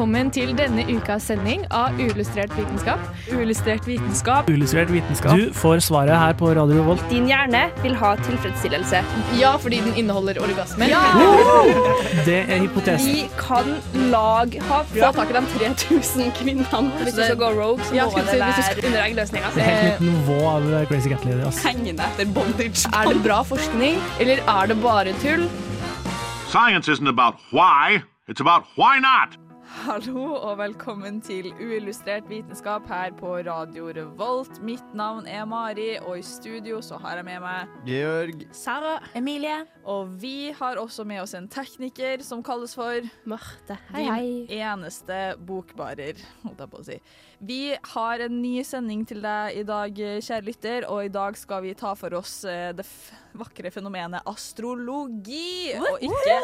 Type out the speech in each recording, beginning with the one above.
Velkommen til denne ukas sending av Uillustrert vitenskap. Uillustrert vitenskap. Uillustrert vitenskap. Du får svaret her på Radio Revolt. Din hjerne vil ha tilfredsstillelse. Ja, fordi den inneholder orgasmer. Det er hypotesen. Vi kan lag ha Få tak i de 3000 kvinnene. Hvis du skal gå rogue, så Ja, må det være under eggløsninga. Det er helt nytt nivå av Crazy Cat Lady. Hengende etter bondage. Er det bra forskning, eller er det bare tull? Science isn't about why, it's about why not. Hallo og velkommen til Uillustrert vitenskap her på Radio Revolt. Mitt navn er Mari, og i studio så har jeg med meg Georg. Sara, Emilie, Og vi har også med oss en tekniker som kalles for Marte. hei! din eneste bokbarer, holdt jeg på å si. Vi har en ny sending til deg i dag, kjære lytter, og i dag skal vi ta for oss eh, det vakre fenomenet astrologi, og ikke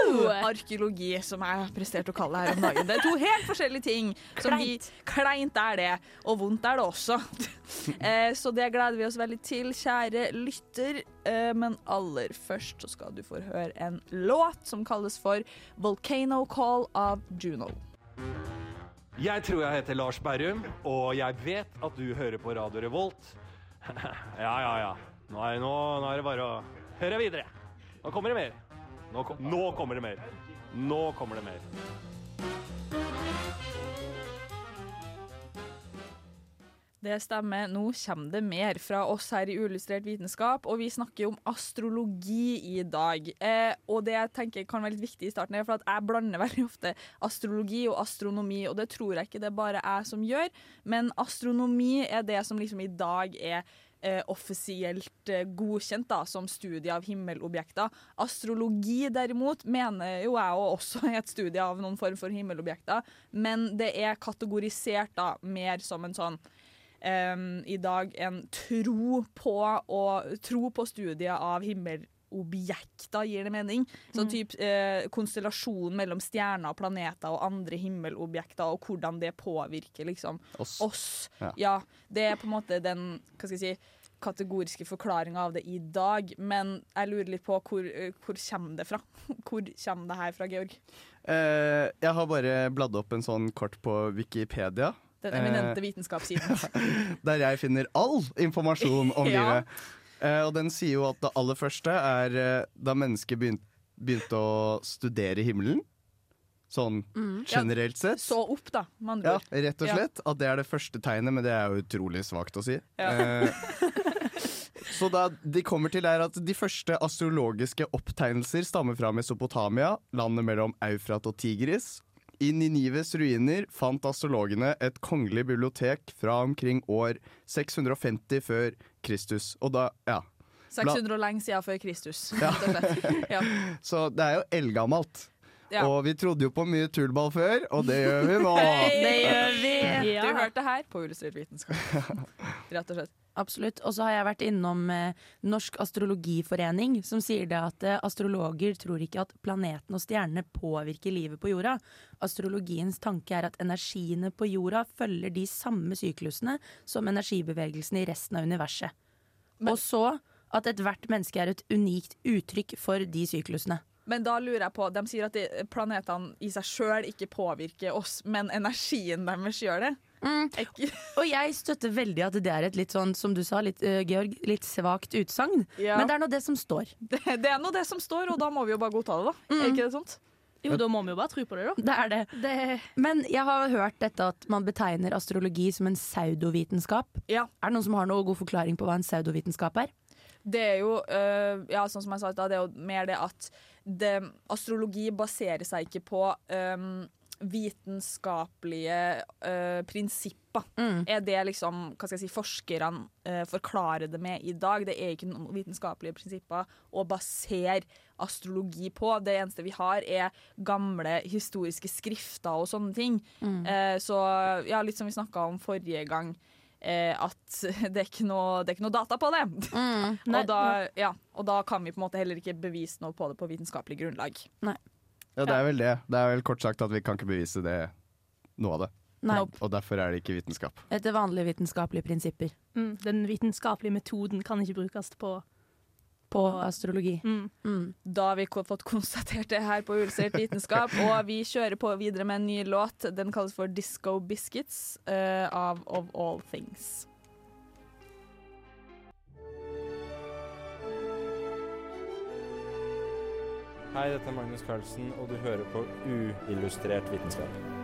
arkeologi, som jeg presterte å kalle det her om dagen. Det er to helt forskjellige ting. Som vi, kleint er det, og vondt er det også. eh, så det gleder vi oss veldig til, kjære lytter. Eh, men aller først så skal du få høre en låt som kalles for 'Volcano Call' av Juno. Jeg tror jeg heter Lars Berrum, og jeg vet at du hører på Radio Revolt. ja, ja, ja. Nå er, nå, nå er det bare å høre videre. Nå kommer det mer. Nå, kom, nå kommer det mer. Nå kommer det mer. Det stemmer. Nå kommer det mer fra oss her i Uillustrert vitenskap, og vi snakker om astrologi i dag. Eh, og det jeg tenker kan være litt viktig i starten, er for at jeg blander veldig ofte astrologi og astronomi, og det tror jeg ikke det er bare jeg som gjør, men astronomi er det som liksom i dag er eh, offisielt eh, godkjent da, som studie av himmelobjekter. Astrologi derimot mener jo jeg og også er et studie av noen form for himmelobjekter, men det er kategorisert da mer som en sånn em, i dag en tro på, og, tro på studiet av himmelobjekter, gir det mening? Så typ eh, konstellasjonen mellom stjerner og planeter og andre himmelobjekter, og hvordan det påvirker liksom Oss. oss. Ja. Ja. det er på en måte den hva skal jeg si, kategoriske forklaringa av det i dag. Men jeg lurer litt på hvor, eh, hvor kommer det fra? Hvor kommer det her fra, Georg? Eh, jeg har bare bladd opp en sånn kort på Wikipedia, Den eminente vitenskapssiden. der jeg finner all informasjon om Ja. livet. Eh, og den sier jo at det aller første er eh, da mennesket begynte, begynte å studere himmelen. Sånn generelt sett. Så opp, da, andre Ja, rett og Ja. slett. At det er det første tegnet, men det er jo utrolig svakt å si. Ja. Eh, så da de kommer til er at de første astrologiske opptegnelser stammer fra Mesopotamia, landet mellom Eufrat og Tigris. I Ninives ruiner fant astrologene et kongelig bibliotek fra omkring år 650 før Kristus. Og da, ja. 600 og lenge siden før Kristus, Ja. Ja. Så det er jo eldgammelt. Ja. Og vi trodde jo på mye tullball før, og det gjør vi nå. Det gjør vi. Du hørte her på Illustrert vitenskap. Rett og slett. Absolutt. Og så har jeg vært innom eh, Norsk astrologiforening, som sier det at eh, astrologer tror ikke at planeten og stjernene påvirker livet på jorda. Astrologiens tanke er at energiene på jorda følger de samme syklusene som energibevegelsene i resten av universet. Men- og så at ethvert menneske er et unikt uttrykk for de syklusene. Men da lurer jeg på, de sier at planetene i seg sjøl ikke påvirker oss, men energien deres gjør det. Mm. Og jeg støtter veldig at det er et litt sånn, som du sa, litt, uh, Georg, litt svakt utsagn. Ja. Men det er nå det som står. det, det er nå det som står, og da må vi jo bare godta det, da. Er ikke det sånt? Jo, da må vi jo bare tro på det, da. Det er det. Men jeg har hørt dette at man betegner astrologi som en pseudovitenskap. Ja. Er det noen som har noen god forklaring på hva en pseudovitenskap er? Det er jo, uh, ja, sånn som jeg sa, i stad, det er jo mer det at det, astrologi baserer seg ikke på um, vitenskapelige uh, prinsipper. Er det liksom, hva skal jeg si, forskerne uh, forklarer det med i dag? Det er ikke noen vitenskapelige prinsipper å basere astrologi på. Det eneste vi har, er gamle historiske skrifter og sånne ting. Eh, så ja, litt som vi snakka om forrige gang. Eh, at det er, ikke noe, det er ikke noe data på det. Mm. Og, da, ja, og da kan vi på en måte heller ikke bevise noe på det på vitenskapelig grunnlag. Ja, det er vel det. Det er vel kort sagt at vi kan ikke bevise det, noe av det. Nei. Og derfor er det ikke vitenskap. Etter vanlige vitenskapelige prinsipper Mm, den vitenskapelige metoden kan ikke brukes på på astrologi. mm. Mm. Da har vi fått konstatert det her på Uillustrert vitenskap, og vi kjører på videre med en ny låt. Den kalles for Disco Biscuits uh, av Of All Things. Hei, dette er Magnus Carlsen, og du hører på Uillustrert vitenskap.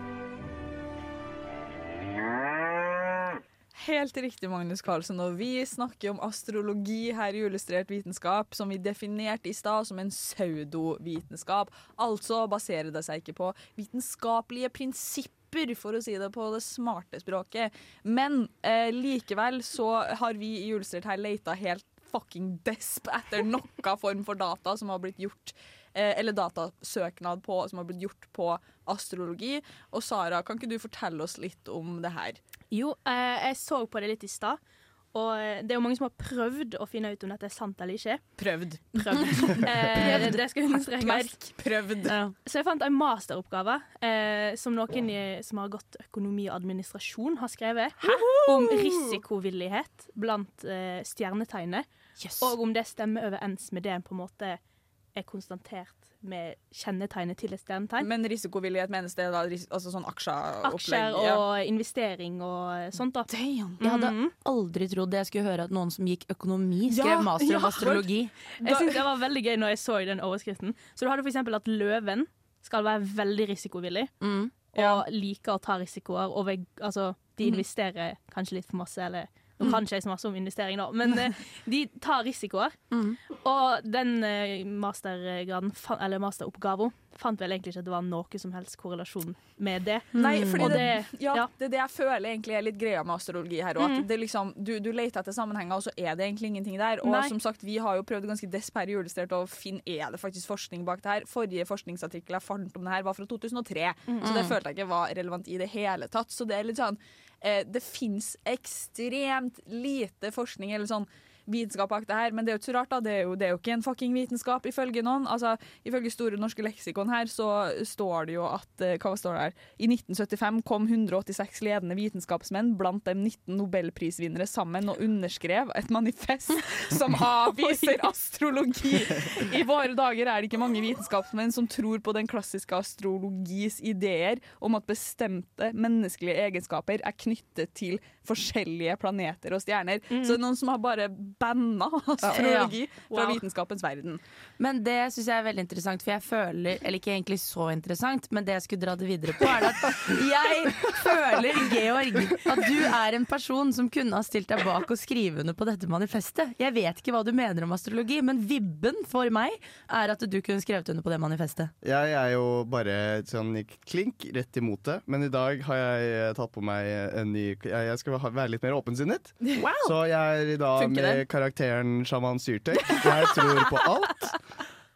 Helt riktig, Magnus Carlsen. Og vi snakker om astrologi her i Illustrert vitenskap, som vi definerte i stad som en pseudovitenskap. Altså baserer det seg ikke på vitenskapelige prinsipper, for å si det på det smarte språket. Men eh, likevel så har vi i Illustrert her leita helt fucking desp etter noe form for data som har blitt gjort eh, eller datasøknad på, som har blitt gjort på astrologi. Og Sara, kan ikke du fortelle oss litt om det her? Jo, eh, jeg så på det litt i stad. Og eh, det er jo mange som har prøvd å finne ut om dette er sant eller ikke. Prøvd. Prøvd. Eh, det skal understrekes. Prøvd. prøvd. Så jeg fant en masteroppgave eh, som noen i, som har gått økonomi og administrasjon har skrevet. Om risikovillighet blant eh, stjernetegnet. Og om det stemmer overens med det en på en måte er konstatert med kjennetegnet til et stjernetegn. Men risikovillighet menes det da altså sånn aksjeopplegg? Aksjer ja. og investering og sånt. da. Jeg hadde Mhm. aldri trodd jeg skulle høre at noen som gikk økonomi, skrev Ja, master om ja. astrologi. Jeg synes det var veldig gøy når jeg så den overskriften. Så du hadde eksempel at løven skal være veldig risikovillig. Mm. Og liker å ta risikoer. Og altså, de investerer kanskje litt for masse, eller nå kan ikke jeg så masse om investering, da, men eh, de tar risikoer. Mm. Og den eh, mastergraden, eller masteroppgaven, fant vel egentlig ikke at det var noe som helst korrelasjon med det. Nei, fordi det, det- ja, ja. det er det jeg føler egentlig er litt greia med astrologi her òg. Mm. Liksom, du, du leter etter sammenhenger, og så er det egentlig ingenting der. Og Nei. som sagt, vi har jo prøvd ganske desp her i Julestrert å finne er det faktisk forskning bak det her. Forrige forskningsartikkel jeg fant om det her, var fra 2003, så det følte jeg ikke var relevant i det hele tatt. Så det er litt sånn eh, Det fins ekstremt lite forskning eller sånn vitenskap bak det her, men det er jo ikke så rart, da. Det er jo, det er jo ikke en fucking vitenskap, ifølge noen. Altså, ifølge Store norske leksikon her, så står det jo at eh, Hva står det her? I 1975 kom 186 ledende vitenskapsmenn, blant dem 19 nobelprisvinnere, sammen og underskrev et manifest som avviser astrologi. I våre dager er det ikke mange vitenskapsmenn som tror på den klassiske astrologis ideer om at bestemte menneskelige egenskaper er knyttet til forskjellige planeter og stjerner. Så det er noen som har bare banna astrologi fra Wow. vitenskapens verden. Men det syns jeg er veldig interessant, for jeg føler Eller ikke egentlig så interessant, men det jeg skulle dra det videre på, er at jeg føler, Georg, at du er en person som kunne ha stilt deg bak og skrive under på dette manifestet. Jeg vet ikke hva du mener om astrologi, men vibben for meg er at du kunne skrevet under på det manifestet. Jeg er jo bare sånn klink rett imot det, men i dag har jeg eh, tatt på meg en ny Jeg skal være litt mer åpensinnet. Så jeg er i dag med? Karakteren Shaman Syrtek. Jeg tror på alt.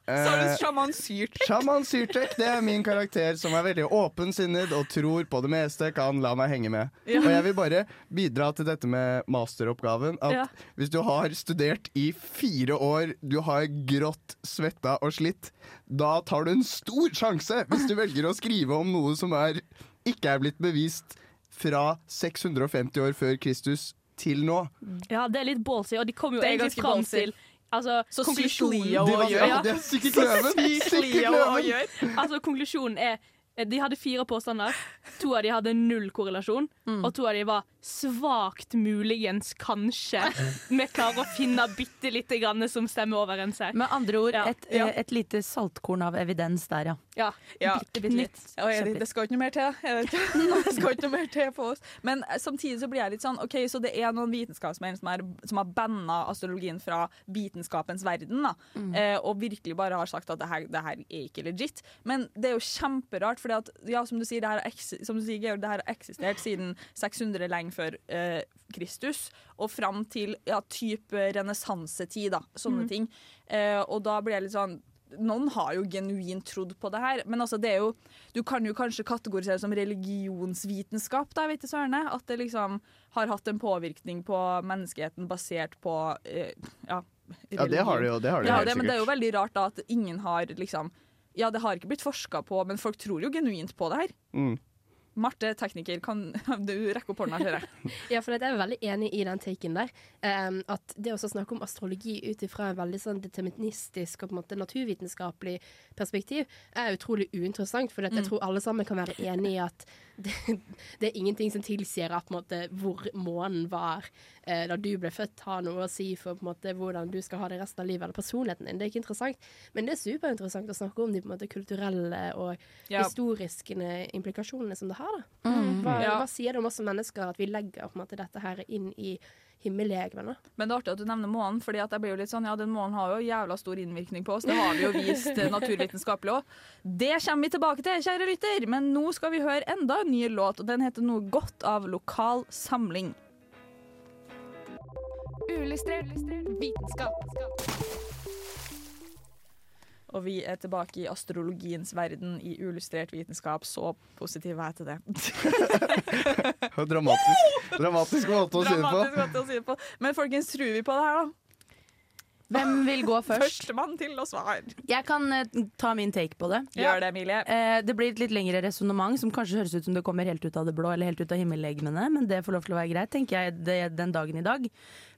Eh, du sjaman Syrtek. Shaman Syrtek det er min karakter som er veldig åpensinnet og tror på det meste, kan la meg henge med. Ja. Og jeg vil bare bidra til dette med masteroppgaven. At Ja. hvis du har studert i fire år, du har grått, svetta og slitt, da tar du en stor sjanse hvis du velger å skrive om noe som er, ikke er blitt bevist fra 650 år før Kristus til nå. Ja, det er litt ballsy, og de kom jo egentlig fram til Altså, Så sykt konklusjonen Leo Det å gjøre. ja, det er! Sykt Sikkert Leo å løven. gjøre. Altså, konklusjonen er eh, De hadde fire påstander. To av de hadde null korrelasjon, og to av de var svakt muligens, kanskje. Vi klarer å finne bitte lite grann som stemmer overens her. Med andre ord, Ja. et, Ja. et lite saltkorn av evidens der, ja. Ja, Ja. bitte, bitte litt. Ja, jeg, det skal ikke noe mer til. Det skal ikke noe mer til på oss. Men eh, samtidig så blir jeg litt sånn OK, så det er noen vitenskapsmenn som, er, som har banna astrologien fra vitenskapens verden, da. Eh, og virkelig bare har sagt at det her, det her er ikke legit. Men det er jo kjemperart, for ja, som du sier, det her, har som du sier Georg, det her har eksistert siden 600 lenge før eh, Kristus, og fram til ja, type renessansetid, da. Sånne ting. Eh, og da blir jeg litt sånn noen har jo genuint trodd på det her, men altså det er jo Du kan jo kanskje kategorisere det som religionsvitenskap, da, vet du sørene. At det liksom har hatt en påvirkning på menneskeheten basert på eh, ja, Ja, det har det jo. Det har det ja, det, men det er jo veldig rart da at ingen har liksom Ja, det har ikke blitt forska på, men folk tror jo genuint på det her. Mm. Marte, tekniker, kan du rekke opp hånda, ser jeg. Ja, for jeg er veldig enig i den taken der. Um, at det å snakke om astrologi ut ifra en veldig sånn deterministisk og på en måte naturvitenskapelig perspektiv, er utrolig uinteressant. For jeg Mm. tror alle sammen kan være enig i at det, det er ingenting som tilsier at måte, hvor månen var uh, da du ble født, har noe å si for måte, hvordan du skal ha det resten av livet, eller personligheten din. Det er ikke interessant. Men det er superinteressant å snakke om de måte, kulturelle og Ja. historiske implikasjonene som det har. Da. Mm. Hva, Ja. hva sier det om oss som mennesker at vi legger på en måte, dette her inn i himmellegemene? Men det er artig at du nevner månen, fordi at jeg blir jo litt sånn, ja, den månen har jo jævla stor innvirkning på oss. Det har vi jo vist eh, naturvitenskapelig òg. Det kommer vi tilbake til, kjære lytter. Men nå skal vi høre enda en ny låt, og den heter Noe godt av Lokal Samling. Uillustrert vitenskap. Og vi er tilbake i astrologiens verden i uillustrert vitenskap. Så positiv er jeg til det. Dramatisk, dramatisk måte å si det på. Men folkens, tror vi på det her, da? Hvem vil gå først? Førstemann til å svare. Jeg kan eh, ta min take på det. Gjør det, Emilie. Eh, det blir et litt lengre resonnement som kanskje høres ut som det kommer helt ut av det blå eller helt ut av himmellegemene, men det får lov til å være greit, tenker jeg det, den dagen i dag.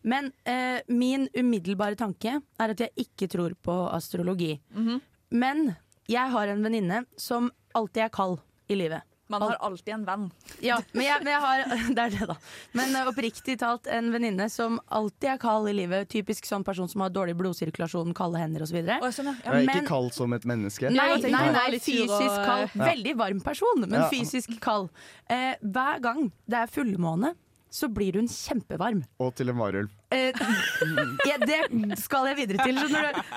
Men eh, min umiddelbare tanke er at jeg ikke tror på astrologi. Mhm. Men jeg har en venninne som alltid er kald i livet. Man har alltid en venn. Ja, men jeg, men jeg har Det er det, da. Men eh, oppriktig talt en venninne som alltid er kald i livet. Typisk sånn person som har dårlig blodsirkulasjon, kalde hender osv. Sånn, ja. Er ikke kald som et menneske. Nei, nei, nei, fysisk kald. Veldig varm person, men Ja. fysisk kald. Eh, hver gang det er fullmåne, så blir hun kjempevarm. Og til en varulv. Eh, ja, det skal jeg videre til.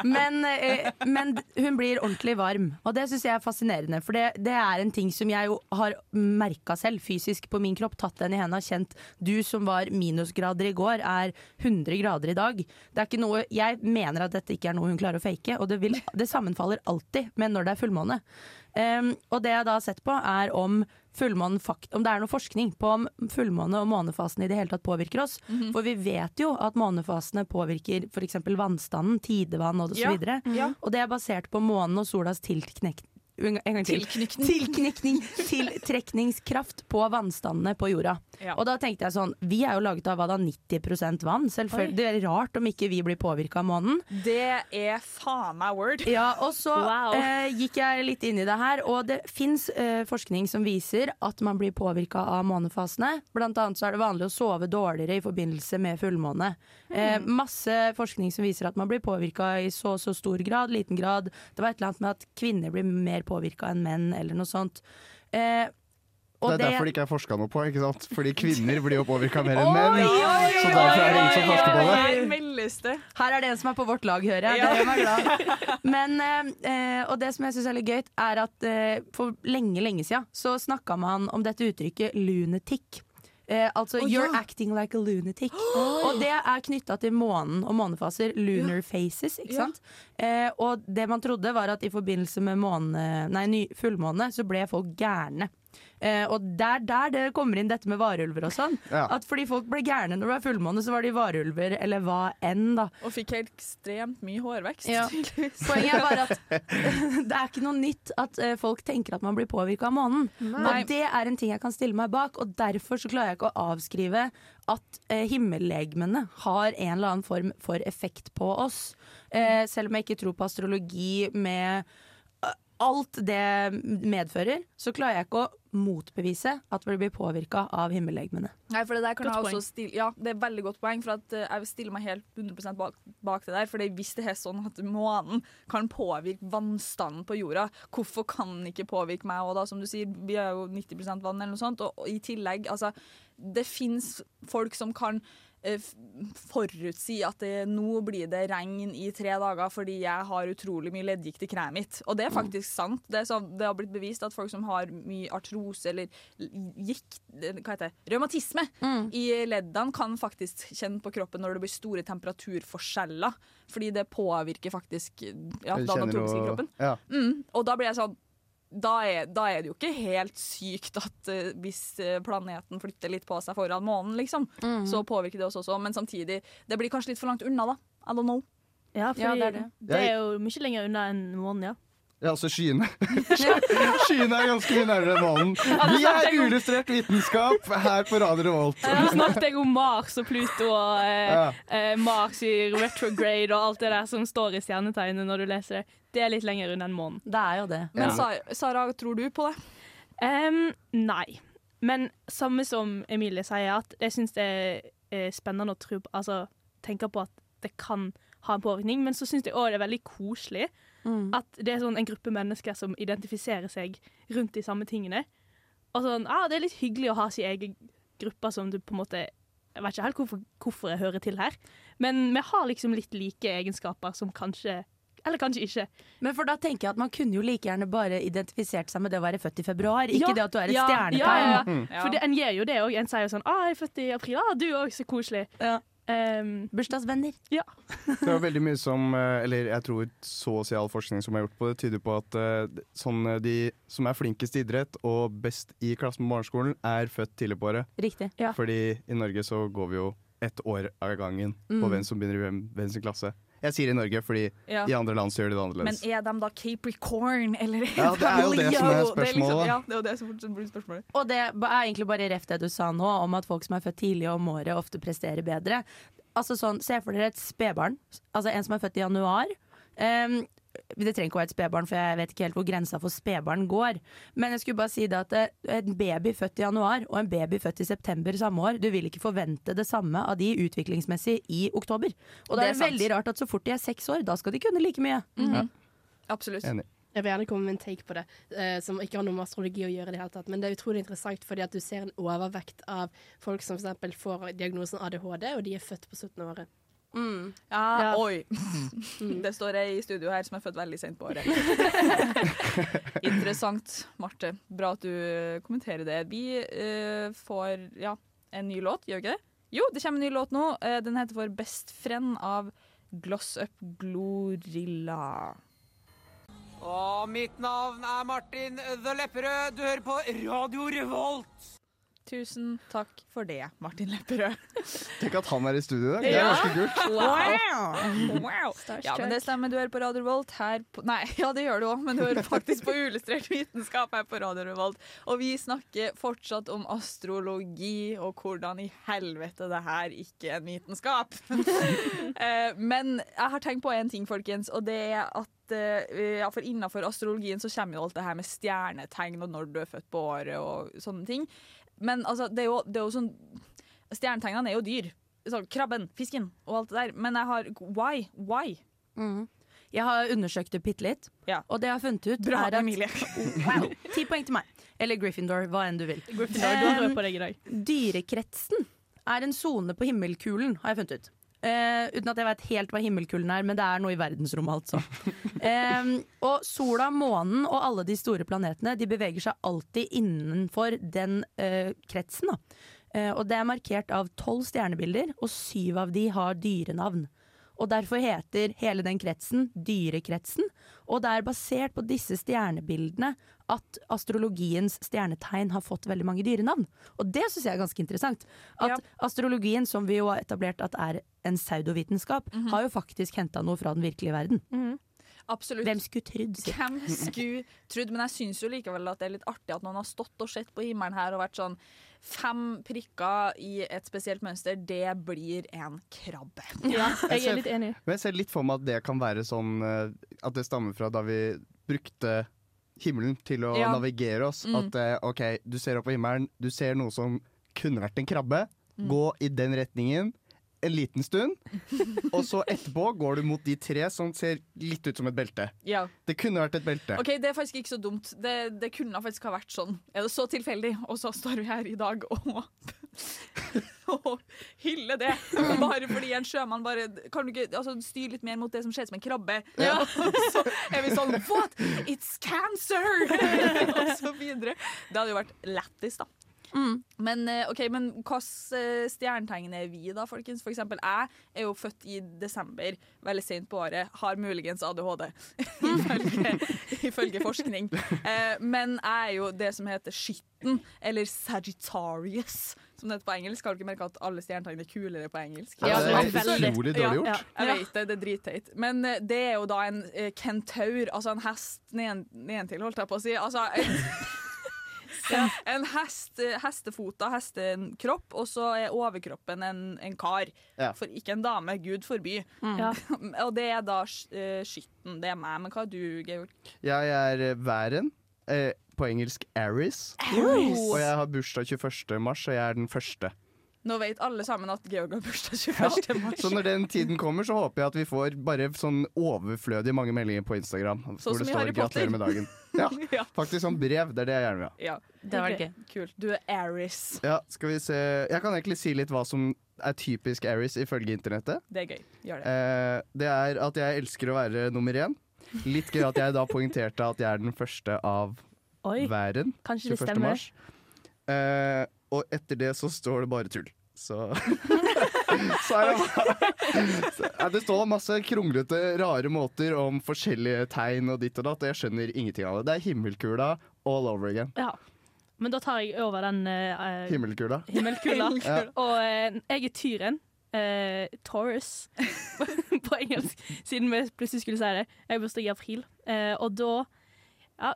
Men, eh, men hun blir ordentlig varm, og det syns jeg er fascinerende. For det, det er en ting som jeg jo har merka selv, fysisk på min kropp. Tatt den i hendene, kjent du som var minusgrader i går, er 100 grader i dag. Det er ikke noe, jeg mener at dette ikke er noe hun klarer å fake, og det, vil, det sammenfaller alltid med når det er fullmåne. Um, og det jeg da har sett på, er om fullmånen om det er noe forskning på om fullmåne og månefasen i det hele tatt påvirker oss. Mhm. For vi vet jo at månefasene påvirker f.eks. vannstanden, tidevann og så Ja, videre. -hmm. Og det er basert på månen og solas tilknek... En gang til. Tilknytning. Tiltrekningskraft på vannstandene på jorda. Ja. Og da tenkte jeg sånn, vi er jo laget av hva da, 90% vann. Selvfølgelig. Det er rart om ikke vi blir påvirka av månen. Det er faen meg word. Ja, og så Wow. eh, gikk jeg litt inn i det her, og det fins eh, forskning som viser at man blir påvirka av månefasene. Blant annet så er det vanlig å sove dårligere i forbindelse med fullmåne. Eh, masse forskning som viser at man blir påvirka i så og så stor grad, liten grad. Det var et eller annet med at kvinner blir mer påvirka enn menn, eller noe sånt. Eh, og Det er derfor det ikke er forska noe på. ikke sant? Fordi kvinner blir jo påvirka mer enn menn. Så derfor er det ingen som forsker på det. Her det. Er det en som er på vårt lag, hører jeg. Ja. Det gjør meg glad. Men, eh, og det som jeg syns er litt gøy, er at eh, for lenge, lenge siden så snakka man om dette uttrykket lunatic. Eh, altså Å, 'you're ja. acting like a lunatic'. Og det er knytta til månen og månefaser. Lunar faces, ikke Ja. sant. Eh, og det man trodde, var at i forbindelse med måne, nei, ny, fullmåne så ble folk gærne. Eh, og det er der det kommer inn dette med varulver og sånn. Ja. At fordi folk ble gærne når det var fullmåne, så var de varulver, eller hva enn, da. Og fikk helt ekstremt mye hårvekst. Ja. Poenget er bare at det er ikke noe nytt at eh, folk tenker at man blir påvirka av månen. Nei. Og det er en ting jeg kan stille meg bak, og derfor så klarer jeg ikke å avskrive at eh, himmellegemene har en eller annen form for effekt på oss. Eh, selv om jeg ikke tror på astrologi med alt det medfører, så klarer jeg ikke å motbevise at vi blir påvirka av himmellegemene. Nei, for det der kan Godt jeg også stille Ja, det er veldig godt poeng, for at eh, jeg stiller meg helt 100 bak, bak det der. For hvis det er sånn at månen kan påvirke vannstanden på jorda, hvorfor kan den ikke påvirke meg òg, da? Som du sier, vi er jo 90% vann eller noe sånt. Og, og i tillegg, altså Det fins folk som kan forutsi at det, nå blir det regn i tre dager fordi jeg har utrolig mye leddgikt i kneet mitt. Og det er faktisk sant. Det, er sånn, det har blitt bevist at folk som har mye artrose eller gikt, eh, hva heter det, revmatisme i leddene, kan faktisk kjenne på kroppen når det blir store temperaturforskjeller. Fordi det påvirker faktisk ja, den anatomiske kroppen. Ja. Mm, og da blir jeg sånn da er, da er det jo ikke helt sykt at uh, hvis eh, planeten flytter litt på seg foran månen, liksom, mm. så påvirker det oss også. Men samtidig, det blir kanskje litt for langt unna, da. I don't know. Ja, for Ja, det er det, det. er jo mye lenger unna enn månen, ja. Ja, altså skyene. skyene er ganske mye nærmere månen. Vi er illustrert vitenskap her på Radio Revolt. Nå snakket jeg om Mars og Pluto og eh, Ja. eh, Mars i retrograde og alt det der som står i stjernetegnet når du leser det. Det er litt lenger unna en måned. Det er jo det. Men Ja. Sara, tror du på det? Um, nei. Men samme som Emilie sier, at jeg syns det er spennende å tro på, altså, tenke på at det kan ha en påvirkning, men så syns jeg òg det er veldig koselig Mm. at det er sånn en gruppe mennesker som identifiserer seg rundt de samme tingene. Og sånn, ah, Det er litt hyggelig å ha sin egen gruppe som du på en måte Jeg vet ikke helt hvorfor, hvorfor jeg hører til her, men vi har liksom litt like egenskaper som kanskje Eller kanskje ikke. Men for da tenker jeg at man kunne jo like gjerne bare identifisert seg med det å være født i februar, ikke Ja, det at du er et ja, stjernetegn. Ja, ja, ja. Mm. For det, en gjør jo det òg. En sier jo sånn ah, 'Jeg er født i april.' Ah, 'Du òg, så koselig'. Ja. Um, Bursdagsvenner. Det er veldig mye som eh, Eller jeg tror så å si all forskning som er gjort på det, tyder på at eh, sånn eh, de som er flinkest i idrett og best i klassen på barneskolen, er født tidlig på året. Riktig. Ja. Fordi i Norge så går vi jo ett år av gangen på Mm. hvem som begynner i hvem, hvem sin klasse. Jeg sier i Norge, fordi Ja. i andre land så gjør de det annerledes. Men er de da Capricorn, eller er Ja, det er jo det som er spørsmålet, Det er liksom, ja, det er jo det som blir spørsmålet. Og det er egentlig bare ref det du sa nå, om at folk som er født tidlig om året, ofte presterer bedre. Altså sånn, Se for dere et spedbarn, altså en som er født i januar. Ehm, det trenger ikke å være et spedbarn, for jeg vet ikke helt hvor grensa for spedbarn går. Men jeg skulle bare si det at eh, en baby født i januar og en baby født i september samme år, du vil ikke forvente det samme av de utviklingsmessig i oktober. Og Det det er er, veldig rart at så fort de er seks år, da skal de kunne like mye. Absolutt. Enig. Jeg vil gjerne komme med en take på det, uh, som ikke har noe med astrologi å gjøre. i det hele tatt, Men det er utrolig interessant fordi at du ser en overvekt av folk som for eksempel får diagnosen ADHD, og de er født på 17. året. Ja, Ja. oi. Det står ei i studio her som er født veldig sent på året. Interessant, Marte. Bra at du eh, kommenterer det. Vi uh, får ja, en ny låt, gjør vi ikke det? Jo, det kommer en ny låt nå. Uh, den heter for Best Friend av Gloss Up Glorilla. Og mitt navn er Martin The Lepperød. Du hører på Radio Revolt. Tusen takk for det, Martin Lepperød. Tenk at han er i studio i dag. Det er ganske kult. Wow. wow. Ja, men det stemmer. Du hører på Radio Revolt her på Nei, ja, det gjør du òg, men du hører faktisk på Uillustrert vitenskap her på Radio Revolt. Og vi snakker fortsatt om astrologi og hvordan i helvete det her ikke er en vitenskap. Eh, men jeg har tenkt på en ting, folkens, og det er at eh, ja, for innenfor astrologien så kommer jo alt det her med stjernetegn og når du er født på året og sånne ting. Men altså, det er jo, det er jo sånn Stjernetegnene er jo dyr. Så, krabben, fisken og alt det der. Men jeg har Why? Why? Mm. Jeg har undersøkt det bitte litt, Ja. og det jeg har funnet ut, Bra, er at Emilie. Wow, Ti poeng til meg. Eller Gryffindor, hva enn du vil. Gryffindor, da hører jeg på deg i dag. Dyrekretsen er en sone på himmelkulen, har jeg funnet ut. Eh, uten at jeg vet helt hva himmelkulen er, men det er noe i verdensrommet, altså. um, og sola, månen og alle de store planetene De beveger seg alltid innenfor den uh, kretsen. Eh, og det er markert av tolv stjernebilder, og syv av de har dyrenavn. Og derfor heter hele den kretsen Dyrekretsen. Og det er basert på disse stjernebildene at astrologiens stjernetegn har fått veldig mange dyrenavn. Og det syns jeg er ganske interessant. At Ja. astrologien, som vi jo har etablert at er en pseudovitenskap, har jo faktisk henta noe fra den virkelige verden. Absolutt. Hvem skulle trodd? Hvem skulle trodd? Men jeg syns jo likevel at det er litt artig at noen har stått og sett på himmelen her og vært sånn Fem prikker i et spesielt mønster, det blir en krabbe. Ja, jeg er litt enig. Men jeg ser litt for meg at det kan være sånn eh, At det stammer fra da vi brukte himmelen til å Ja. navigere oss. Mm. At eh, OK, du ser opp på himmelen, du ser noe som kunne vært en krabbe. Mm. Gå i den retningen en liten stund, og så etterpå går du mot de tre som ser litt ut som et belte. Ja. Det kunne vært et belte. OK, det er faktisk ikke så dumt. Det, det kunne faktisk ha vært sånn. Er det så tilfeldig? Og så står vi her i dag og, og hyller det. Bare fordi en sjømann bare Kan du ikke altså, styre litt mer mot det som ser ut som en krabbe? Ja. Så er vi sånn What? It's cancer! og så videre. Det hadde jo vært lættis, da. Men, okay, ok, men hvilke stjernetegn er vi, da, folkens? For eksempel, jeg er jo født i desember, veldig sent på året. Har muligens ADHD, ifølge, ifølge forskning. Eh, men jeg er jo det som heter skytten, eller Sagittarius, som det heter på engelsk. Har du ikke merka at alle stjernetegn er kulere på engelsk? Ja, det er utrolig dårlig gjort. Ja, ja, jeg vet det, det er dritteit. Men eh, det er jo da en eh, kentaur, altså en hest nedentil, holdt jeg på å si. Altså en, en hest, hestefota, hestekropp, og så er overkroppen en, en kar. Ja. For ikke en dame, gud forby. Ja. og det er da uh, skytten. Det er meg. Men hva er du, Georg? Jeg er eh, væren. Eh, på engelsk Aris. Aries. Og jeg har bursdag 21. mars, og jeg er den første. Nå vet alle sammen at Georg har bursdag 21. mars. Så når den tiden kommer, så håper jeg at vi får bare sånn overflødig mange meldinger på Instagram. Sånn hvor det står 'gratulerer med dagen'. Ja, Ja. Faktisk sånn brev. Det er det jeg gjerne vil ha. Ja, Det var gøy. Kult. Du er Aries. Ja, skal vi se Jeg kan egentlig si litt hva som er typisk Aries ifølge internettet. Det er gøy. Gjør det. Eh, det er at jeg elsker å være nummer én. Litt gøy at jeg da poengterte at jeg er den første av Oi, verden. kanskje det 21. stemmer. mars. Eh, og etter det så står det bare tull. Så, så er det bare Det står masse kronglete, rare måter om forskjellige tegn og ditt og datt. og Jeg skjønner ingenting av det. Det er himmelkula all over again. Ja. Men da tar jeg over den uh, Himmelkula. himmelkula. Ja. Og uh, jeg er tyren. Uh, Taurus på engelsk, siden vi plutselig skulle si det. Jeg har bursdag i april. Eh, og da ja,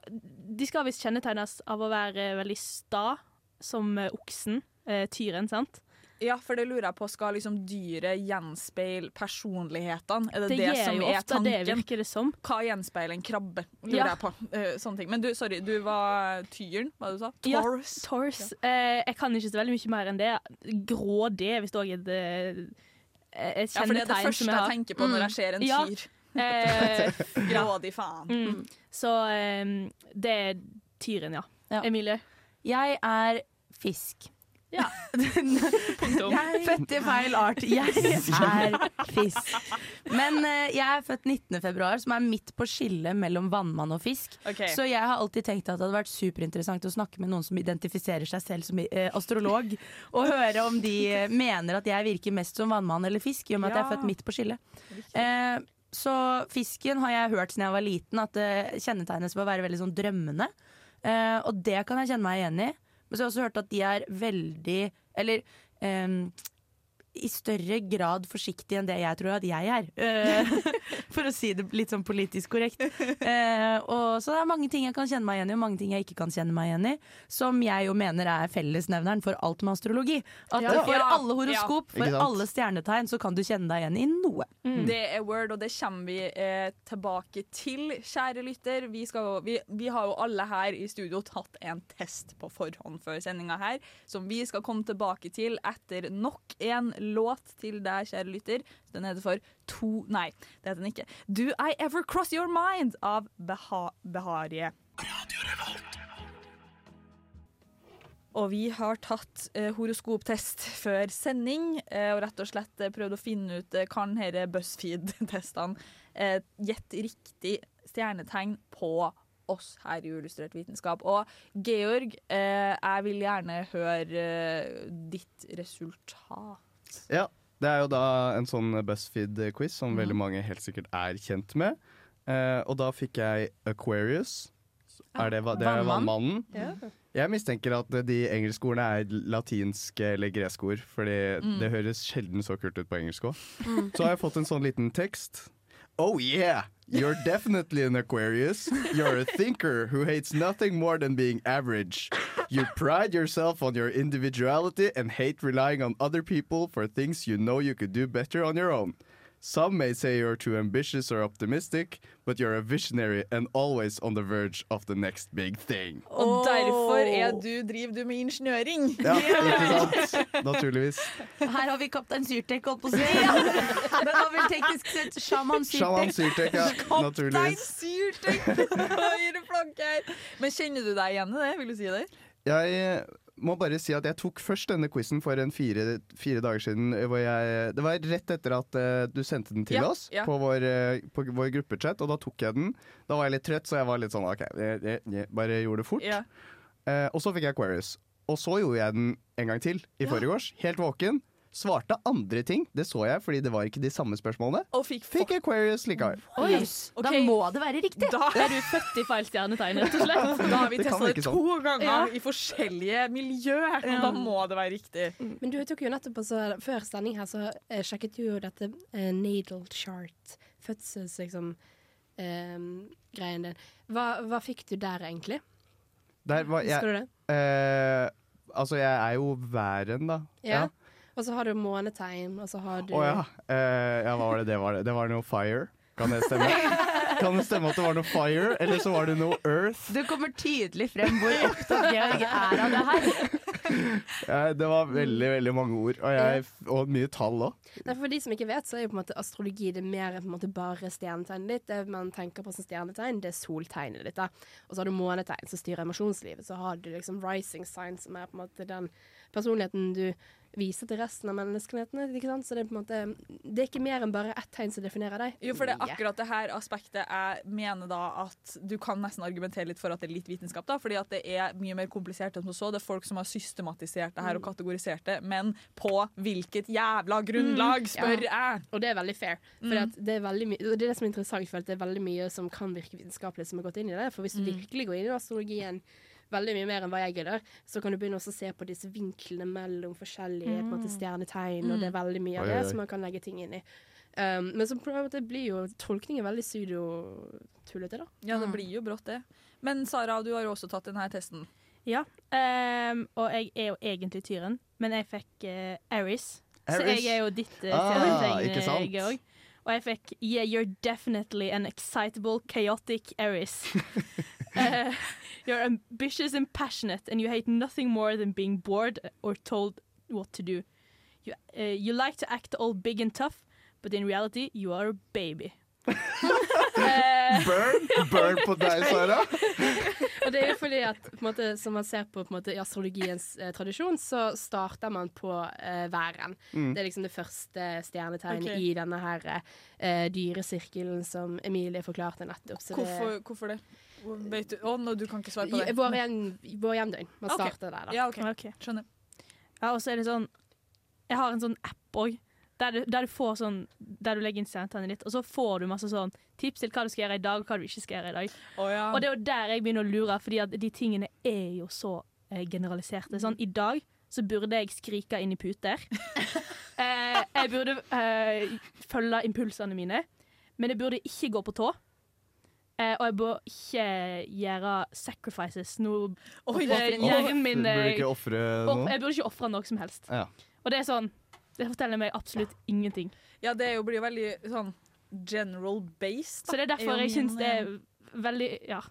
De skal visst kjennetegnes av å være veldig sta, som eh, oksen. eh, tyren, sant? Ja, for det lurer jeg på. Skal liksom dyret gjenspeile personlighetene? Er det Det det, som er ofte det, tanken? virker det som. Hva gjenspeiler en krabbe? Lurer Ja. jeg på. Uh, sånne ting. Men du, sorry, du var tyren, hva du sa? Ja, Taurus? Ja. Uh, jeg kan ikke så veldig mye mer enn det. Grådig hvis det òg et, jeg har Ja, for det er det første jeg jeg tenker på når jeg ser en Ja. tyr. Eh, Grådig faen. mm. Så eh, det er tyren. Ja. Emilie? Jeg er fisk. Ja. Punktum. Født i feil art. Jeg er fisk. Men eh, jeg er født 19. februar, som er midt på skillet mellom vannmann og fisk. Ok. Så jeg har alltid tenkt at det hadde vært superinteressant å snakke med noen som identifiserer seg selv som eh, astrolog, og høre om de eh, mener at jeg virker mest som vannmann eller fisk, i og med at jeg er Ja. født midt på skillet. Eh, så fisken har jeg hørt siden jeg var liten, at det kjennetegnes ved å være veldig sånn drømmende. Eh, og det kan jeg kjenne meg igjen i. Men så har jeg også hørt at de er veldig Eller eh, i større grad forsiktige enn det jeg tror at jeg er. Eh, for å si det litt sånn politisk korrekt. Eh, og så det er mange ting jeg kan kjenne meg igjen i, og mange ting jeg ikke kan kjenne meg igjen i. Som jeg jo mener er fellesnevneren for alt med astrologi. At Ja. for alle horoskop, ja. for alle stjernetegn, så kan du kjenne deg igjen i noe. Det er word, og det kommer vi eh, tilbake til, kjære lytter. Vi, skal, vi, vi har jo alle her i studio tatt en test på forhånd før sendinga her, som vi skal komme tilbake til etter nok en låt til deg, kjære lytter. Den heter for To Nei, det heter den ikke. Do I Ever Cross Your Mind av Beha Beharie. Og vi har tatt eh, horoskoptest før sending, eh, og rett og slett eh, prøvd å finne ut eh, kan disse BuzzFeed-testene eh, gjette riktig stjernetegn på oss her i Illustrert vitenskap. Og Georg, eh, jeg vil gjerne høre eh, ditt resultat. Ja, det er jo da en sånn BuzzFeed-quiz som veldig mange helt sikkert er kjent med. Eh, og da fikk jeg Aquarius. Er det, det er vannmannen. vannmannen. Jeg mistenker at de engelske ordene er latinske eller greske ord, fordi det høres sjelden så kult ut på engelsk òg. Så har jeg fått en sånn liten tekst. Oh yeah, you're definitely an Aquarius. You're a thinker who hates nothing more than being average. You pride yourself on your individuality and hate relying on other people for things you know you could do better on your own. Some may say you're too ambitious or optimistic, but you're a visionary and always on the verge of the next big thing. Og derfor er du, driver du med ingeniøring. Ja, ikke sant? Naturligvis. Her har vi Kaptein Syrtek, holdt på å si. Den var vel teknisk sett sjaman Shaman Syrtek. Syrtek, ja. Kaptein Naturligvis. Syrtek! Høyre flanke her. Men kjenner du deg igjen i det? Vil du si det? Jeg må bare si at jeg tok først denne quizen for en fire, fire dager siden. eh, Hvor jeg, det var rett etter at uh, du sendte den til Ja, oss ja. på vår, uh, på vår gruppechat, og da tok jeg den. Da var jeg litt trøtt, så jeg var litt sånn OK, jeg, jeg, jeg bare gjorde det fort. Ja. Uh, og så fikk jeg Aquarius. Og så gjorde jeg den en gang til i forgårs, helt våken. Svarte andre ting, det så jeg fordi det var ikke de samme spørsmålene. Og fikk, fikk Aquarius likevel. Oi. Da må det være riktig. Da er du født i feil stjernetegn, rett og slett. Da har vi testa det det to sånn. ganger Ja. i forskjellige miljøer, og da må det være riktig. Men du tok jo nettopp også, Før sending her så uh, sjekket du jo dette uh, natal chart, fødsels liksom eh, greien din. Hva, hva fikk du der, egentlig? Der var jeg, Husker du det? Uh, altså, jeg er jo væren, da. Ja. Og så har du månetegn, og så har du Å ja. Eh, ja, hva var det det var? Det Det var noe fire. Kan det stemme? kan det stemme at det var noe fire, eller så var det noe earth? Du kommer tydelig frem hvor opptatt Georg er av det her. Ja, det var veldig veldig mange ord, og, jeg, og mye tall òg. For de som ikke vet, så er jo på en måte astrologi det er mer enn en bare stjernetegnet ditt. Det man tenker på som stjernetegn, det er soltegnet ditt. da. Og så har du månetegn som styrer emosjonslivet. Så har du liksom rising sign, som er på en måte den personligheten du viser til resten av menneskehetene. ikke sant? Så det er på en måte Det er ikke mer enn bare ett tegn som definerer deg. Jo, for det er akkurat det her aspektet jeg mener da at du kan nesten argumentere litt for at det er litt vitenskap, da, fordi at det er mye mer komplisert enn som så. Det er folk som har systematisert det her og kategorisert det, men på hvilket jævla grunnlag, spør Ja. jeg? Og det er veldig fair. For Mm. det, er veldig mye- og det er det som er interessant, for at det er veldig mye som kan virke vitenskapelig som har gått inn i det. For hvis du Mm. virkelig går inn i astrologien veldig mye mer enn hva jeg gjør, så kan du begynne også å se på disse vinklene mellom forskjellige på en måte, Mm. stjernetegn, og det er veldig mye av det som man kan legge ting inn i. Um, men så blir jo tolkningen veldig pseudo-tullete, da. Ja, det blir jo brått det. Men Sara, du har jo også tatt denne testen. Ja, um, og jeg er jo egentlig tyren, men jeg fikk eh, Aries. Så jeg er jo ditt uh, Ah, eh, sant? Georg. Og jeg fikk Yeah, you're definitely an excitable, chaotic Aries. Eh, you're ambitious and passionate, and you hate nothing more than being bored or told what to do. You, uh, you like to act all big and tough, but in reality, you are a baby. Eh, Burn, burn på deg, Sara. Og det er jo fordi at på måte, som man ser på, på måte, i astrologiens eh, tradisjon, så starter man på eh, væren. Mm. Det er liksom det første stjernetegnet okay. i denne her eh, dyresirkelen som Emilie forklarte nettopp. Så Hvorfor, hvorfor det? Vet du? oh, nå, du kan ikke svare på det det. Vår, hjem, vår hjemdøgn. Man Ok. starter der, da. Ja, OK. Ok. Skjønner. Ja, og så er det sånn Jeg har en sånn app òg. Der, du- der du får sånn Der du legger inn stjernetegnet ditt, og så får du masse sånn tips til hva du skal gjøre i dag, og hva du ikke skal gjøre i dag. Oh, ja. Og det er jo der jeg begynner å lure, Fordi at de tingene er jo så eh, generaliserte. Sånn, I dag så burde jeg skrike inn i puter. eh, jeg burde eh, følge impulsene mine, men jeg burde ikke gå på tå. Eh, og jeg bør ikke gjøre sacrifices. Noe Oi, eh, hjernen min Du burde eh, ikke ofre noe. Jeg burde ikke ofre noe som helst. Ja. Og det er sånn Det forteller meg absolutt ingenting. Ja, det er jo, blir jo veldig sånn general based. Så det er derfor jeg syns det er veldig Ja.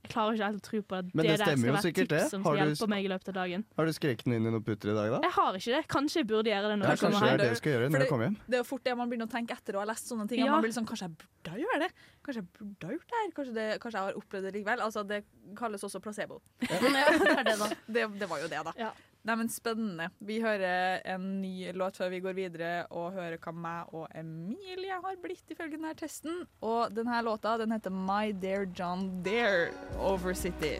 Jeg klarer ikke helt å tro på at Men det, det stemmer jo sikkert det. Har du- meg i løpet av dagen. Har du skreket den inn i noen puter i dag, da? Jeg har ikke det. Kanskje jeg burde gjøre det når Ja, jeg kommer kanskje det er det du skal gjøre når jeg du kommer hjem. Det er jo fort det man begynner å tenke etter å ha lest sånne ting. Ja. Man blir sånn, Kanskje jeg burde gjøre det? Kanskje jeg burde ha gjort det her? Kanskje, det, kanskje jeg har opplevd det likevel? Altså, det kalles også placebo. det er det, da. Det, det var jo det, da. Nei, men Spennende. Vi hører en ny låt før vi går videre og hører hva meg og Emilie har blitt ifølge denne testen. Og denne låta den heter My Dear John Dare Over City.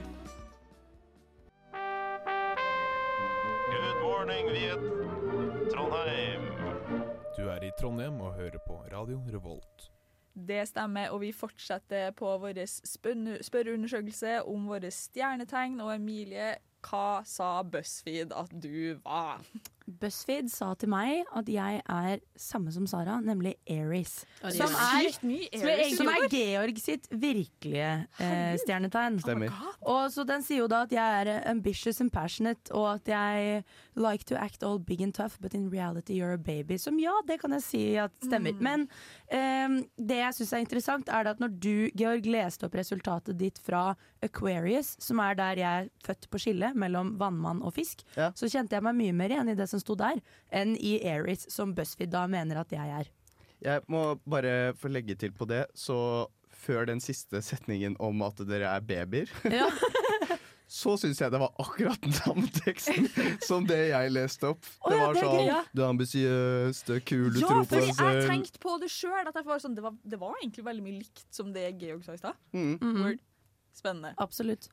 Good morning, Viet. Trondheim. Du er i Trondheim og hører på Radio Revolt. Det stemmer, og vi fortsetter på vår spørreundersøkelse om våre stjernetegn. Og Emilie, hva sa BuzzFeed at du var? BuzzFeed sa til meg at jeg er samme som Sara, nemlig Aries. Og Som er Aries som er. Georg sitt virkelige eh, stjernetegn. Stemmer. Og så Den sier jo da at jeg er ambitious and passionate, og at jeg like to act all big and tough, but in reality you're a baby. Som ja, det kan jeg si at stemmer. Mm. Men eh, det jeg syns er interessant, er det at når du, Georg, leste opp resultatet ditt fra Aquarius, som er der jeg er født på skillet mellom vannmann og fisk, Ja. så kjente jeg meg mye mer igjen i det som sto der, enn i Aries, som BuzzFeed da mener at jeg er. Jeg må bare få legge til på det, så før den siste setningen om at dere er babyer, Ja. så syns jeg det var akkurat den samme teksten som det jeg leste opp. Det ja, var det sånn. Du er ambisiøs, du er kul, du Ja, tror på fordi deg jeg tenkte på det sjøl. Det, var sånn, det, det var egentlig veldig mye likt som det Georg sa i stad. Mm. Word. Spennende. Absolutt.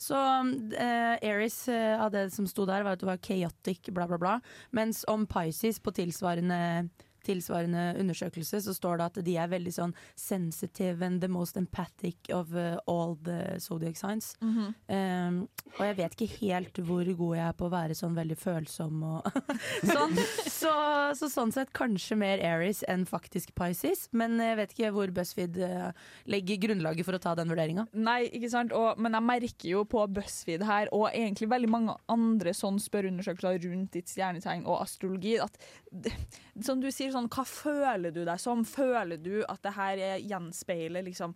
Så uh, Aries uh, av det som sto der, var at det var chaotic, bla, bla, bla. Mens om Pisces på tilsvarende, tilsvarende undersøkelse så står det at de er veldig sånn sensitive and the most empathic of eh, all the zodiac signs. Mhm. Um, og jeg vet ikke helt hvor god jeg er på å være sånn veldig følsom og sånn. Så, så sånn sett kanskje mer Aries enn faktisk Pisces. Men jeg vet ikke hvor BuzzFeed eh, legger grunnlaget for å ta den vurderinga. Nei, ikke sant? Og, men jeg merker jo på BuzzFeed her, og egentlig veldig mange andre sånn spørreundersøkelser rundt ditt stjernetegn og astrologi, at som du sier, sånn, hva føler du deg som? Føler du at det her er- gjenspeiler liksom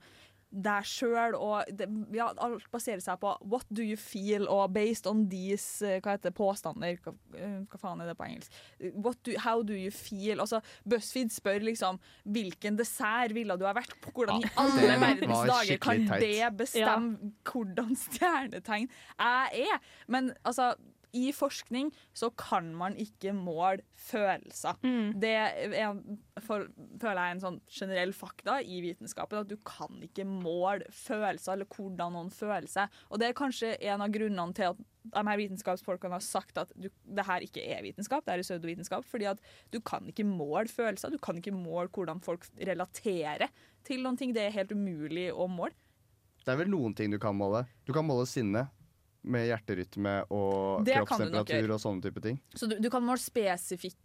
deg sjøl, og det, ja, alt baserer seg på what do you feel, og based on these eh, hva heter det, påstander hva, eh, hva faen er det på engelsk? What do, how do you feel? Altså, BuzzFeed spør liksom hvilken dessert ville du ha vært på? Hvordan i alle verdens dager kan teit. det bestemme hvordan stjernetegn jeg er? Men altså i forskning så kan man ikke måle følelser. Det er, for, føler jeg er en sånn generell fakta i vitenskapen, at du kan ikke måle følelser, eller hvordan noen føler seg. Og det er kanskje en av grunnene til at de her vitenskapsfolkene har sagt at du, det her ikke er vitenskap, det er pseudovitenskap, fordi at du kan ikke måle følelser, du kan ikke måle hvordan folk relaterer til noen ting. Det er helt umulig å måle. Det er vel noen ting du kan måle. Du kan måle sinne med hjerterytme og Det kroppstemperatur og sånne type ting. Så du, du kan måle spesifikke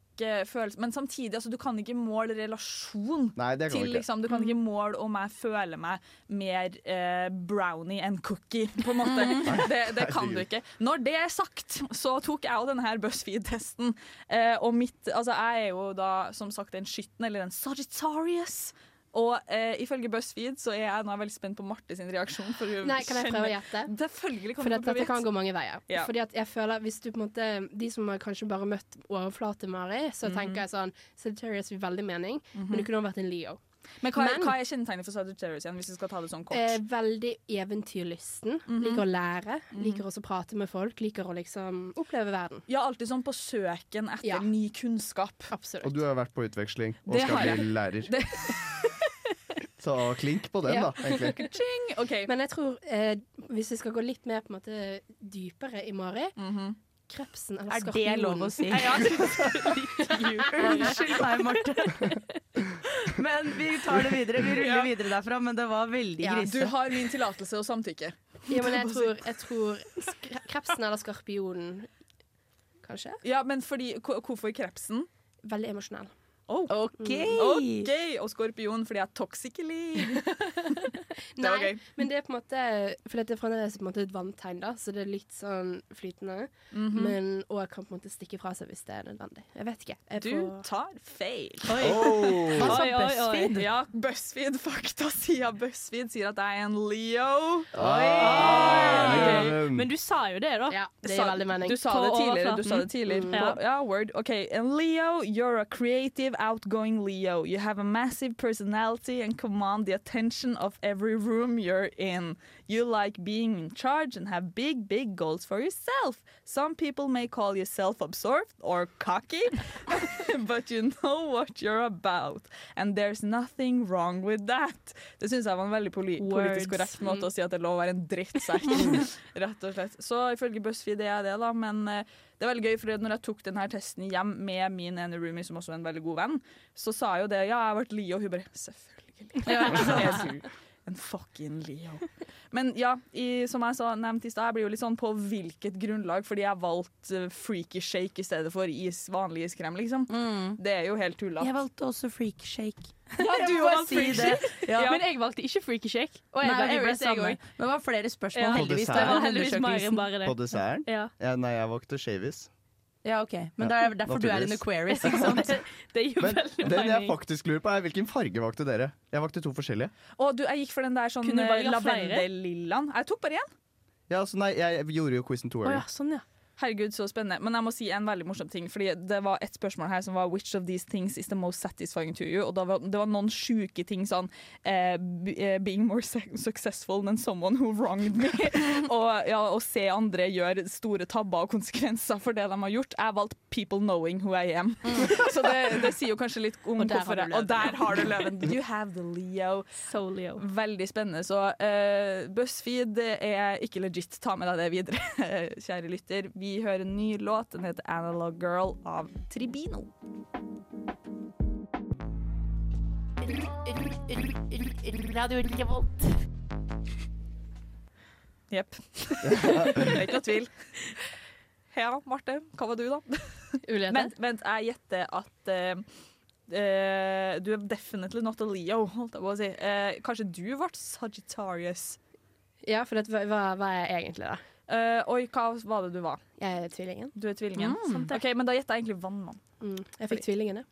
følelser, men samtidig, altså, du kan ikke måle relasjon. Nei, det kan til, du ikke. liksom, du kan ikke måle om jeg føler meg mer eh, brownie enn cookie, på en måte. Det, det kan du ikke. Når det er sagt, så tok jeg jo denne her BuzzFeed-testen. Eh, og mitt, altså, jeg er jo da som sagt en skytten, eller en Sagittarius. Og eh, ifølge BuzzFeed så er jeg nå veldig spent på Marte sin reaksjon. For hun Nei, kan jeg prøve å gjette? Selvfølgelig kan For dette, dette kan gå mange veier. Ja. Fordi at jeg føler hvis du på en måte De som har kanskje bare møtt overflate-Mari, så Mhm. tenker jeg sånn Sagittarius gir veldig mening, Mhm. men du kunne også vært en Leo. Men hva, Men- hva er kjennetegnet for Sagittarius igjen, hvis vi skal ta det sånn kort? Eh, veldig eventyrlysten. Mhm. Liker å lære. Mhm. Liker også å prate med folk. Liker å liksom oppleve verden. Ja, alltid sånn på søken etter ny kunnskap. Absolutt. Og du har vært på utveksling og Det skal bli lærer. Det- Så klink på den, Ja. da, egentlig. Ching! Men jeg tror, eh, hvis vi skal gå litt mer på en måte dypere i Mari Krepsen eller Er skorpionen. det lov å si? Ja. Unnskyld meg, Marte. Men vi tar det videre. Vi ruller Ja. videre derfra, men det var veldig Ja, grisete. du har min tillatelse og samtykke. Ja, men jeg tror, jeg tror skre- krepsen eller skorpionen, kanskje? Ja, men fordi, hvor- hvorfor krepsen? Veldig emosjonell. Oh. OK! OK! Og skorpion fordi jeg er toxically. det var gøy. men det er på en måte For dette er fremdeles på en måte et vanntegn, da, så det er litt sånn flytende. Mhm. Men òg kan på en måte stikke fra seg hvis det er nødvendig. Jeg vet ikke. Jeg Du får- tar feil. Oi. Oh. Hva sa Oi, oi, oi. BuzzFeed? Ja, BuzzFeed faktasida BuzzFeed sier at jeg er en Leo. Oi. Men du sa jo det, da. Ja, det gir veldig mening. Du sa På det tidligere. Du sa det tidligere. Mm. På, ja, word. OK. En Leo, you're a creative, outgoing Leo. You have a massive personality and command the attention of every room you're in. You like being in charge and have big, big goals for yourself. Some people may call you self-absorbed or cocky, but you know what you're about. And there's nothing wrong with that. Det syns jeg var en veldig poli politisk korrekt måte å si at det er lov å være en drittsekk. Rett og slett. Så ifølge BuzzFeed er jeg det, da. Men eh, det er veldig gøy, for når jeg tok denne testen hjem med min ene roomie, som også er en veldig god venn, så sa jeg jo det. Ja, jeg vært Leo. Og hun bare Selvfølgelig. Ja, en fucking Leo. Men ja, i, som jeg sa, nevnt i stad, jeg blir jo litt sånn på hvilket grunnlag, fordi jeg valgte uh, freaky shake i stedet for is, vanlig iskrem, liksom. Det er jo helt tullete. Jeg valgte også freaky shake. Ja, du valgte si det. shake. Ja. Men jeg valgte ikke Freaky Shake. Og jeg Nei, var ble samme. Men det var flere spørsmål, Ja. heldigvis. På desserten? Ja. Ja, nei, jeg valgte shavis. Ja, ok. Men det er derfor du er en. Aquarius, ikke sant? Det gir Men veldig den jeg mening. faktisk lurer på, er hvilken farge valgte dere? Jeg valgte to forskjellige. Å, du, jeg gikk for den der sånn Kunne du eh, velge flere? lavendellillaen. Jeg tok bare én. Ja, altså nei, jeg, jeg gjorde jo quizen to Å ganger. ja, sånn, ja. Herregud, så spennende. Men jeg må si en veldig morsom ting. Fordi Det var et spørsmål her som var 'Which of these things is the most satisfying to you?' Og det var, Det var noen sjuke ting sånn eh, eh, 'Being more successful than someone who wronged me'. og ja, å se andre gjøre store tabber og konsekvenser for det de har gjort. Jeg valgte 'people knowing who I am'. Så det, det sier jo kanskje litt om Og hvorfor jeg Og der har du løven. You have the Leo. So Leo. Veldig spennende. Så uh, BuzzFeed er ikke legit. Ta med deg det videre, kjære lytter. Vi hører en ny låt. Den heter 'Analog Girl' av Tribino. Radio Revolt. Jepp. Det er ikke noe tvil. Ja, Marte, hva var du, da? Vent, vent, jeg gjetter at uh, eh, du er definitely not a Leo, holdt jeg på å si. Uh, kanskje du ble Sagittarius? Ja, for det, hva, hva er jeg egentlig, da? Eh, oi, hva var det du var? Jeg er tvillingen. Du er tvillingen? Mm. Ok, Men da gjetta jeg egentlig vannmann. Mm, jeg fikk tvillingene.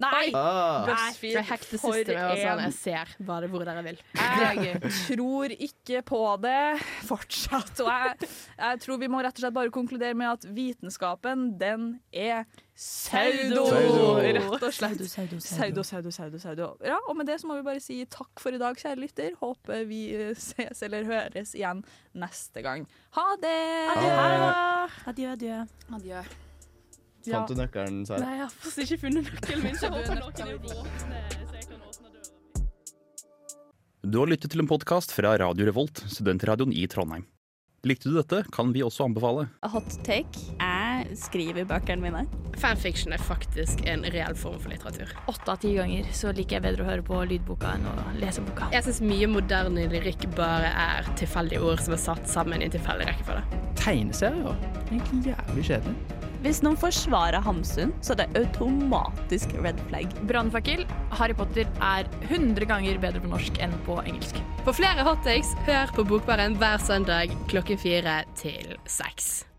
Nei! Ah. BuzzFeed, for systemet sånn. en- Jeg ser bare hvor dere vil. Jeg tror ikke på det fortsatt. Og jeg, jeg tror vi må rett og slett bare konkludere med at vitenskapen, den er Saudo! Rett og slett. Saudo, saudo, saudo, saudo. Ja, og med det så må vi bare si takk for i dag, kjære lytter. Håper vi eh, ses eller høres igjen neste gang. Ha det! Adjø, adjø. Adjø. Fant du nøkkelen, Sara? Nei, jeg har fortsatt ikke funnet nøkkelen min, så jeg håper noen er våkne, så jeg kan åpne døra. Du har lyttet til en podkast fra Radio Revolt, studentradioen i Trondheim. Likte du dette, kan vi også anbefale. Hot take. Jeg skriver bøkene mine. Fanfiction er faktisk en reell form for litteratur. Åtte av ti ganger så liker jeg bedre å høre på lydboka enn å lese boka. Jeg syns mye moderne lyrikk bare er tilfeldige ord som er satt sammen i en tilfeldig rekkefølge. Tegneserier? Egentlig jævlig kjedelig. Hvis noen forsvarer Hamsun, så er det automatisk red flag. Brannfakkel, Harry Potter er 100 ganger bedre på norsk enn på engelsk. For flere hottakes, hør på Bokbaren hver søndag klokken fire til seks.